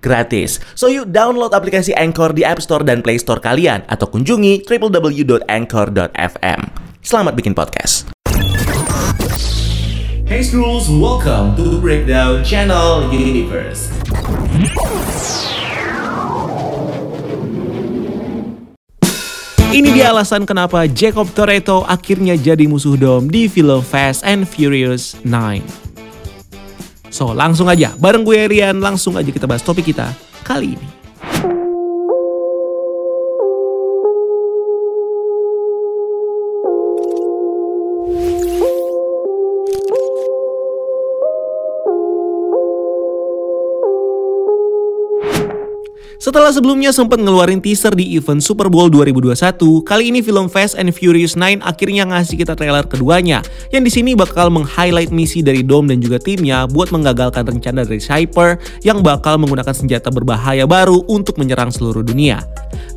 gratis. So yuk download aplikasi Anchor di App Store dan Play Store kalian atau kunjungi www.anchor.fm. Selamat bikin podcast. Hey Scrolls, welcome to Breakdown Channel Universe. Ini dia alasan kenapa Jacob Toretto akhirnya jadi musuh Dom di film Fast and Furious 9. So, langsung aja, bareng gue Rian, langsung aja kita bahas topik kita kali ini. Setelah sebelumnya sempat ngeluarin teaser di event Super Bowl 2021, kali ini film Fast and Furious 9 akhirnya ngasih kita trailer keduanya, yang di sini bakal meng-highlight misi dari Dom dan juga timnya buat menggagalkan rencana dari Cyper yang bakal menggunakan senjata berbahaya baru untuk menyerang seluruh dunia.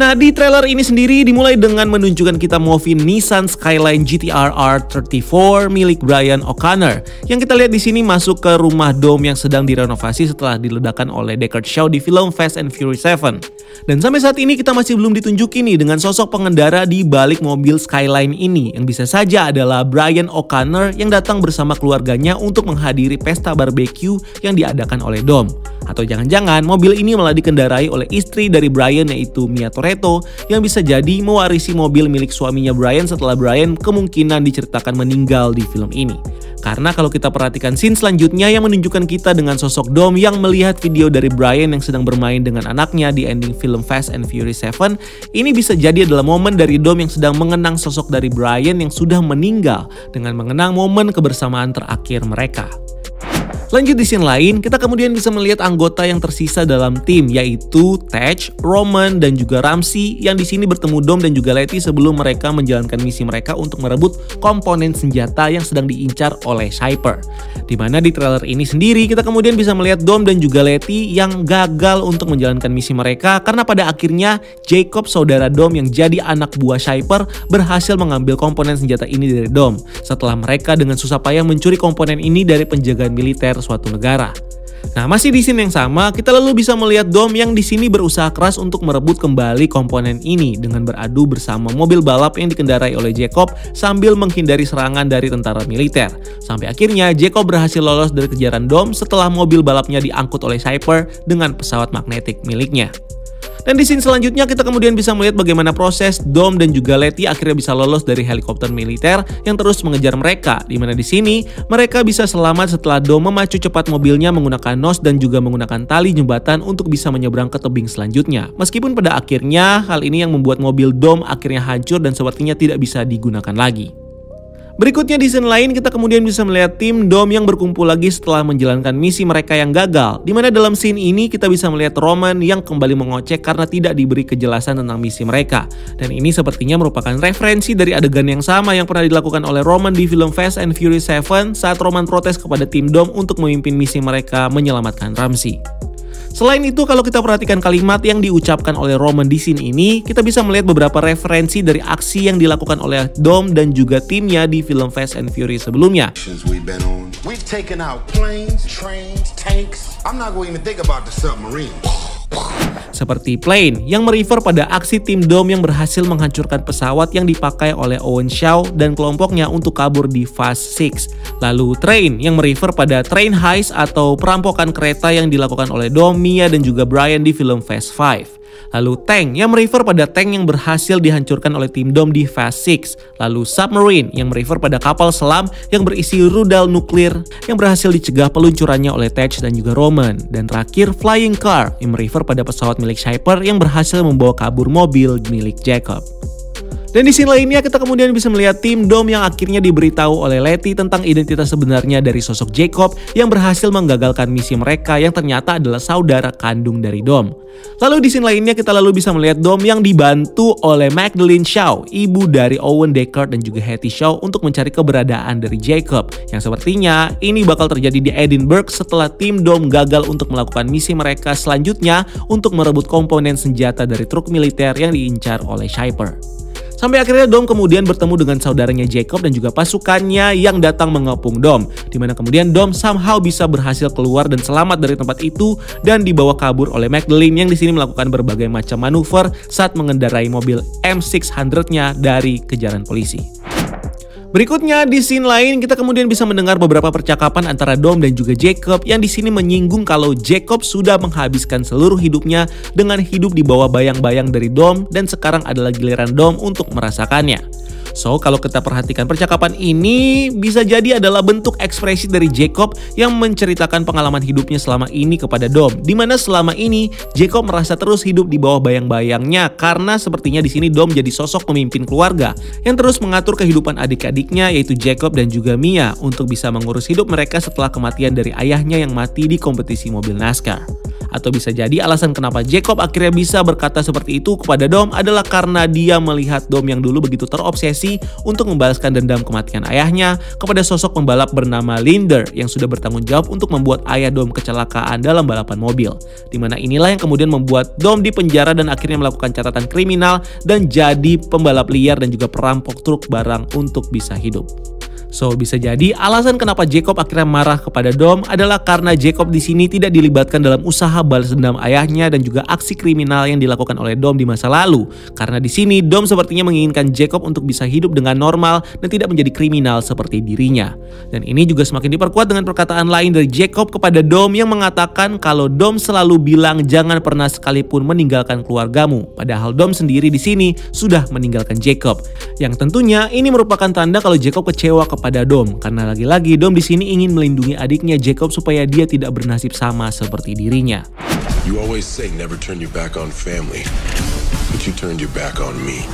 Nah, di trailer ini sendiri dimulai dengan menunjukkan kita mobil Nissan Skyline GTR R34 milik Brian O'Connor, yang kita lihat di sini masuk ke rumah Dom yang sedang direnovasi setelah diledakan oleh Deckard Shaw di film Fast and Furious 7. Dan sampai saat ini kita masih belum ditunjukin nih dengan sosok pengendara di balik mobil Skyline ini yang bisa saja adalah Brian O'Connor yang datang bersama keluarganya untuk menghadiri pesta barbecue yang diadakan oleh Dom. Atau jangan-jangan mobil ini malah dikendarai oleh istri dari Brian yaitu Mia Toretto yang bisa jadi mewarisi mobil milik suaminya Brian setelah Brian kemungkinan diceritakan meninggal di film ini. Karena kalau kita perhatikan scene selanjutnya yang menunjukkan kita dengan sosok Dom yang melihat video dari Brian yang sedang bermain dengan anaknya di ending film Fast and Furious 7, ini bisa jadi adalah momen dari Dom yang sedang mengenang sosok dari Brian yang sudah meninggal dengan mengenang momen kebersamaan terakhir mereka. Lanjut di scene lain, kita kemudian bisa melihat anggota yang tersisa dalam tim yaitu Tej, Roman, dan juga Ramsey yang di sini bertemu Dom dan juga Letty sebelum mereka menjalankan misi mereka untuk merebut komponen senjata yang sedang diincar oleh Cyper. Di mana di trailer ini sendiri kita kemudian bisa melihat Dom dan juga Letty yang gagal untuk menjalankan misi mereka karena pada akhirnya Jacob saudara Dom yang jadi anak buah Cyper berhasil mengambil komponen senjata ini dari Dom setelah mereka dengan susah payah mencuri komponen ini dari penjagaan militer suatu negara. Nah, masih di sini yang sama, kita lalu bisa melihat Dom yang di sini berusaha keras untuk merebut kembali komponen ini dengan beradu bersama mobil balap yang dikendarai oleh Jacob sambil menghindari serangan dari tentara militer. Sampai akhirnya Jacob berhasil lolos dari kejaran Dom setelah mobil balapnya diangkut oleh Cyper dengan pesawat magnetik miliknya. Dan di scene selanjutnya kita kemudian bisa melihat bagaimana proses Dom dan juga Letty akhirnya bisa lolos dari helikopter militer yang terus mengejar mereka. Di mana di sini mereka bisa selamat setelah Dom memacu cepat mobilnya menggunakan nos dan juga menggunakan tali jembatan untuk bisa menyeberang ke tebing selanjutnya. Meskipun pada akhirnya hal ini yang membuat mobil Dom akhirnya hancur dan sepertinya tidak bisa digunakan lagi. Berikutnya di scene lain kita kemudian bisa melihat tim Dom yang berkumpul lagi setelah menjalankan misi mereka yang gagal. Di mana dalam scene ini kita bisa melihat Roman yang kembali mengocek karena tidak diberi kejelasan tentang misi mereka. Dan ini sepertinya merupakan referensi dari adegan yang sama yang pernah dilakukan oleh Roman di film Fast and Furious 7 saat Roman protes kepada tim Dom untuk memimpin misi mereka menyelamatkan Ramsey. Selain itu, kalau kita perhatikan kalimat yang diucapkan oleh Roman di sini ini, kita bisa melihat beberapa referensi dari aksi yang dilakukan oleh Dom dan juga timnya di film Fast and Furious sebelumnya. Planes, trains, seperti Plane yang merefer pada aksi tim Dom yang berhasil menghancurkan pesawat yang dipakai oleh Owen Shaw dan kelompoknya untuk kabur di Fast Six. Lalu Train yang merefer pada Train Heist atau perampokan kereta yang dilakukan oleh Dom, Mia dan juga Brian di film Fast Five. Lalu tank yang merefer pada tank yang berhasil dihancurkan oleh tim Dom di Fast 6. Lalu submarine yang merefer pada kapal selam yang berisi rudal nuklir yang berhasil dicegah peluncurannya oleh Tej dan juga Roman. Dan terakhir flying car yang merefer pada pesawat milik Shyper yang berhasil membawa kabur mobil milik Jacob. Dan di scene lainnya kita kemudian bisa melihat tim Dom yang akhirnya diberitahu oleh Letty tentang identitas sebenarnya dari sosok Jacob yang berhasil menggagalkan misi mereka yang ternyata adalah saudara kandung dari Dom. Lalu di scene lainnya kita lalu bisa melihat Dom yang dibantu oleh Magdalene Shaw, ibu dari Owen Deckard dan juga Hattie Shaw untuk mencari keberadaan dari Jacob. Yang sepertinya ini bakal terjadi di Edinburgh setelah tim Dom gagal untuk melakukan misi mereka selanjutnya untuk merebut komponen senjata dari truk militer yang diincar oleh Shyper. Sampai akhirnya Dom kemudian bertemu dengan saudaranya Jacob dan juga pasukannya yang datang mengepung Dom. Di mana kemudian Dom somehow bisa berhasil keluar dan selamat dari tempat itu dan dibawa kabur oleh Magdalene yang di sini melakukan berbagai macam manuver saat mengendarai mobil M600-nya dari kejaran polisi. Berikutnya di scene lain kita kemudian bisa mendengar beberapa percakapan antara Dom dan juga Jacob yang di sini menyinggung kalau Jacob sudah menghabiskan seluruh hidupnya dengan hidup di bawah bayang-bayang dari Dom dan sekarang adalah giliran Dom untuk merasakannya. So, kalau kita perhatikan percakapan ini bisa jadi adalah bentuk ekspresi dari Jacob yang menceritakan pengalaman hidupnya selama ini kepada Dom. Di mana selama ini Jacob merasa terus hidup di bawah bayang-bayangnya karena sepertinya di sini Dom jadi sosok pemimpin keluarga yang terus mengatur kehidupan adik-adiknya yaitu Jacob dan juga Mia untuk bisa mengurus hidup mereka setelah kematian dari ayahnya yang mati di kompetisi mobil NASCAR. Atau bisa jadi alasan kenapa Jacob akhirnya bisa berkata seperti itu kepada Dom adalah karena dia melihat Dom yang dulu begitu terobsesi untuk membalaskan dendam kematian ayahnya kepada sosok pembalap bernama Linder yang sudah bertanggung jawab untuk membuat ayah Dom kecelakaan dalam balapan mobil. Di mana inilah yang kemudian membuat Dom dipenjara dan akhirnya melakukan catatan kriminal dan jadi pembalap liar dan juga perampok truk barang untuk bisa hidup. So bisa jadi alasan kenapa Jacob akhirnya marah kepada Dom adalah karena Jacob di sini tidak dilibatkan dalam usaha balas dendam ayahnya dan juga aksi kriminal yang dilakukan oleh Dom di masa lalu. Karena di sini Dom sepertinya menginginkan Jacob untuk bisa hidup dengan normal dan tidak menjadi kriminal seperti dirinya. Dan ini juga semakin diperkuat dengan perkataan lain dari Jacob kepada Dom yang mengatakan kalau Dom selalu bilang jangan pernah sekalipun meninggalkan keluargamu. Padahal Dom sendiri di sini sudah meninggalkan Jacob. Yang tentunya ini merupakan tanda kalau Jacob kecewa kepada Dom karena lagi-lagi Dom di sini ingin melindungi adiknya Jacob supaya dia tidak bernasib sama seperti dirinya. You always say never turn your back on family, but you turned your back on me.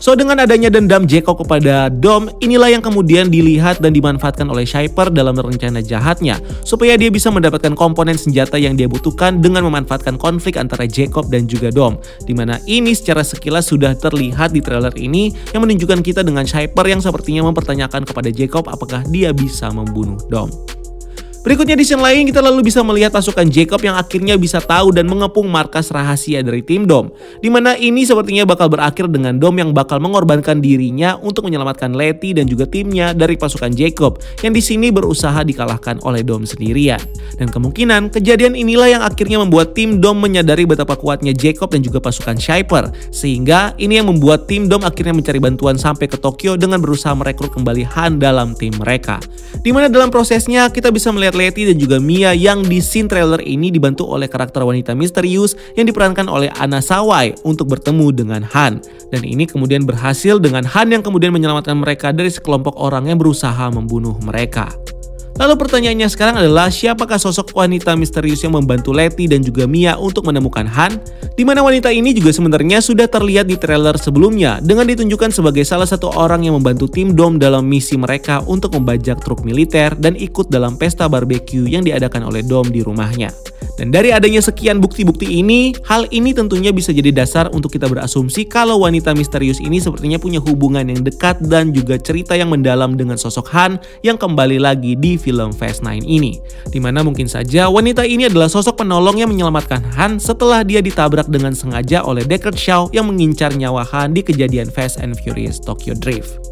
So dengan adanya dendam Jacob kepada Dom, inilah yang kemudian dilihat dan dimanfaatkan oleh Shyper dalam rencana jahatnya supaya dia bisa mendapatkan komponen senjata yang dia butuhkan dengan memanfaatkan konflik antara Jacob dan juga Dom. Di mana ini secara sekilas sudah terlihat di trailer ini yang menunjukkan kita dengan Shyper yang sepertinya mempertanyakan kepada Jacob apakah dia bisa membunuh Dom. Berikutnya di scene lain kita lalu bisa melihat pasukan Jacob yang akhirnya bisa tahu dan mengepung markas rahasia dari tim Dom. Di mana ini sepertinya bakal berakhir dengan Dom yang bakal mengorbankan dirinya untuk menyelamatkan Letty dan juga timnya dari pasukan Jacob yang di sini berusaha dikalahkan oleh Dom sendirian. Dan kemungkinan kejadian inilah yang akhirnya membuat tim Dom menyadari betapa kuatnya Jacob dan juga pasukan Shyper. Sehingga ini yang membuat tim Dom akhirnya mencari bantuan sampai ke Tokyo dengan berusaha merekrut kembali Han dalam tim mereka. Di mana dalam prosesnya kita bisa melihat Letty dan juga Mia yang di scene trailer ini dibantu oleh karakter wanita misterius yang diperankan oleh Anna Sawai untuk bertemu dengan Han. Dan ini kemudian berhasil dengan Han yang kemudian menyelamatkan mereka dari sekelompok orang yang berusaha membunuh mereka. Lalu pertanyaannya sekarang adalah siapakah sosok wanita misterius yang membantu Letty dan juga Mia untuk menemukan Han? Di mana wanita ini juga sebenarnya sudah terlihat di trailer sebelumnya dengan ditunjukkan sebagai salah satu orang yang membantu tim Dom dalam misi mereka untuk membajak truk militer dan ikut dalam pesta barbeque yang diadakan oleh Dom di rumahnya. Dan dari adanya sekian bukti-bukti ini, hal ini tentunya bisa jadi dasar untuk kita berasumsi kalau wanita misterius ini sepertinya punya hubungan yang dekat dan juga cerita yang mendalam dengan sosok Han yang kembali lagi di film Fast 9 ini. Di mana mungkin saja wanita ini adalah sosok penolong yang menyelamatkan Han setelah dia ditabrak dengan sengaja oleh Deckard Shaw yang mengincar nyawa Han di kejadian Fast and Furious Tokyo Drift.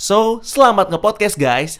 So, selamat nge-podcast guys.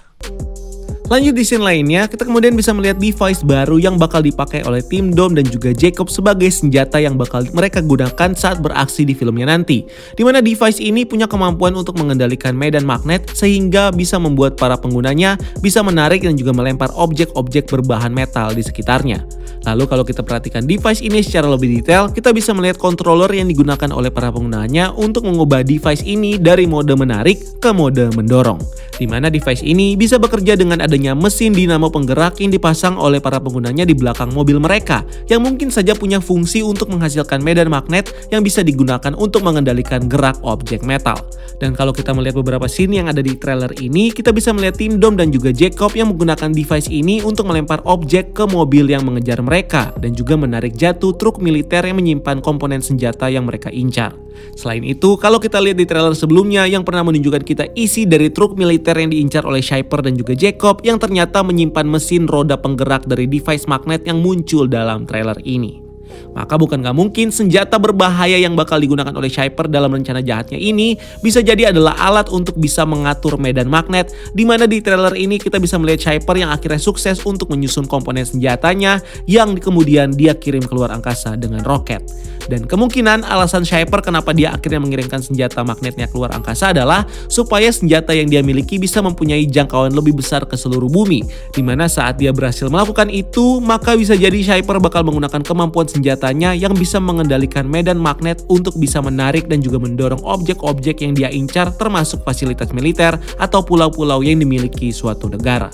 Lanjut di scene lainnya, kita kemudian bisa melihat device baru yang bakal dipakai oleh tim Dom dan juga Jacob sebagai senjata yang bakal mereka gunakan saat beraksi di filmnya nanti. Di mana device ini punya kemampuan untuk mengendalikan medan magnet sehingga bisa membuat para penggunanya bisa menarik dan juga melempar objek-objek berbahan metal di sekitarnya. Lalu kalau kita perhatikan device ini secara lebih detail, kita bisa melihat controller yang digunakan oleh para penggunanya untuk mengubah device ini dari mode menarik ke mode mendorong. Di mana device ini bisa bekerja dengan adanya adanya mesin dinamo penggerak yang dipasang oleh para penggunanya di belakang mobil mereka, yang mungkin saja punya fungsi untuk menghasilkan medan magnet yang bisa digunakan untuk mengendalikan gerak objek metal. Dan kalau kita melihat beberapa scene yang ada di trailer ini, kita bisa melihat tim Dom dan juga Jacob yang menggunakan device ini untuk melempar objek ke mobil yang mengejar mereka, dan juga menarik jatuh truk militer yang menyimpan komponen senjata yang mereka incar. Selain itu, kalau kita lihat di trailer sebelumnya yang pernah menunjukkan kita isi dari truk militer yang diincar oleh Shyper dan juga Jacob yang ternyata menyimpan mesin roda penggerak dari device magnet yang muncul dalam trailer ini. Maka bukan gak mungkin senjata berbahaya yang bakal digunakan oleh Shyper dalam rencana jahatnya ini bisa jadi adalah alat untuk bisa mengatur medan magnet di mana di trailer ini kita bisa melihat Shyper yang akhirnya sukses untuk menyusun komponen senjatanya yang kemudian dia kirim keluar angkasa dengan roket. Dan kemungkinan alasan Shyper kenapa dia akhirnya mengirimkan senjata magnetnya keluar angkasa adalah supaya senjata yang dia miliki bisa mempunyai jangkauan lebih besar ke seluruh bumi. Di mana saat dia berhasil melakukan itu, maka bisa jadi Shyper bakal menggunakan kemampuan senjatanya yang bisa mengendalikan medan magnet untuk bisa menarik dan juga mendorong objek-objek yang dia incar termasuk fasilitas militer atau pulau-pulau yang dimiliki suatu negara.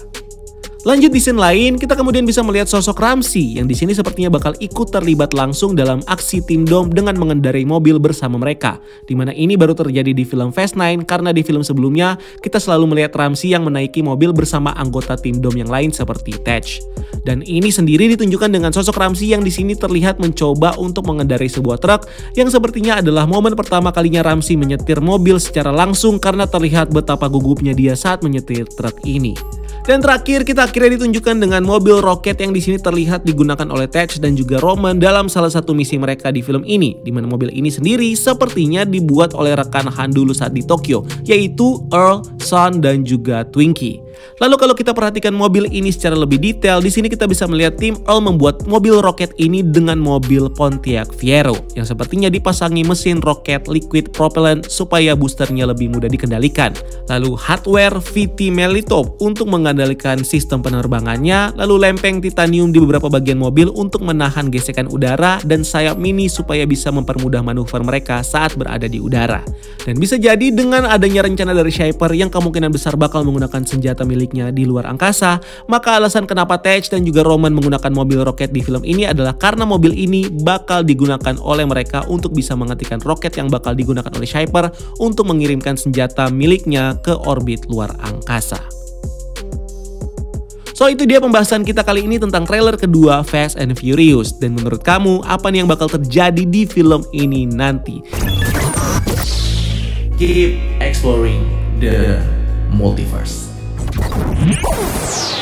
Lanjut di scene lain, kita kemudian bisa melihat sosok Ramsey yang di sini sepertinya bakal ikut terlibat langsung dalam aksi tim Dom dengan mengendarai mobil bersama mereka. Di mana ini baru terjadi di film Fast 9 karena di film sebelumnya kita selalu melihat Ramsey yang menaiki mobil bersama anggota tim Dom yang lain seperti Tej. Dan ini sendiri ditunjukkan dengan sosok Ramsey yang di sini terlihat mencoba untuk mengendarai sebuah truk yang sepertinya adalah momen pertama kalinya Ramsey menyetir mobil secara langsung karena terlihat betapa gugupnya dia saat menyetir truk ini. Dan terakhir kita akhirnya ditunjukkan dengan mobil roket yang di sini terlihat digunakan oleh Tej dan juga Roman dalam salah satu misi mereka di film ini, di mana mobil ini sendiri sepertinya dibuat oleh rekan Han dulu saat di Tokyo, yaitu Earl, Sun, dan juga Twinkie. Lalu kalau kita perhatikan mobil ini secara lebih detail, di sini kita bisa melihat tim Earl membuat mobil roket ini dengan mobil Pontiac Fiero yang sepertinya dipasangi mesin roket liquid propellant supaya boosternya lebih mudah dikendalikan. Lalu hardware VT Melitop untuk mengendalikan sistem penerbangannya, lalu lempeng titanium di beberapa bagian mobil untuk menahan gesekan udara dan sayap mini supaya bisa mempermudah manuver mereka saat berada di udara. Dan bisa jadi dengan adanya rencana dari Shaper yang kemungkinan besar bakal menggunakan senjata miliknya di luar angkasa, maka alasan kenapa Tej dan juga Roman menggunakan mobil roket di film ini adalah karena mobil ini bakal digunakan oleh mereka untuk bisa menghentikan roket yang bakal digunakan oleh Shyper untuk mengirimkan senjata miliknya ke orbit luar angkasa. So itu dia pembahasan kita kali ini tentang trailer kedua Fast and Furious. Dan menurut kamu, apa nih yang bakal terjadi di film ini nanti? Keep exploring the multiverse. よし!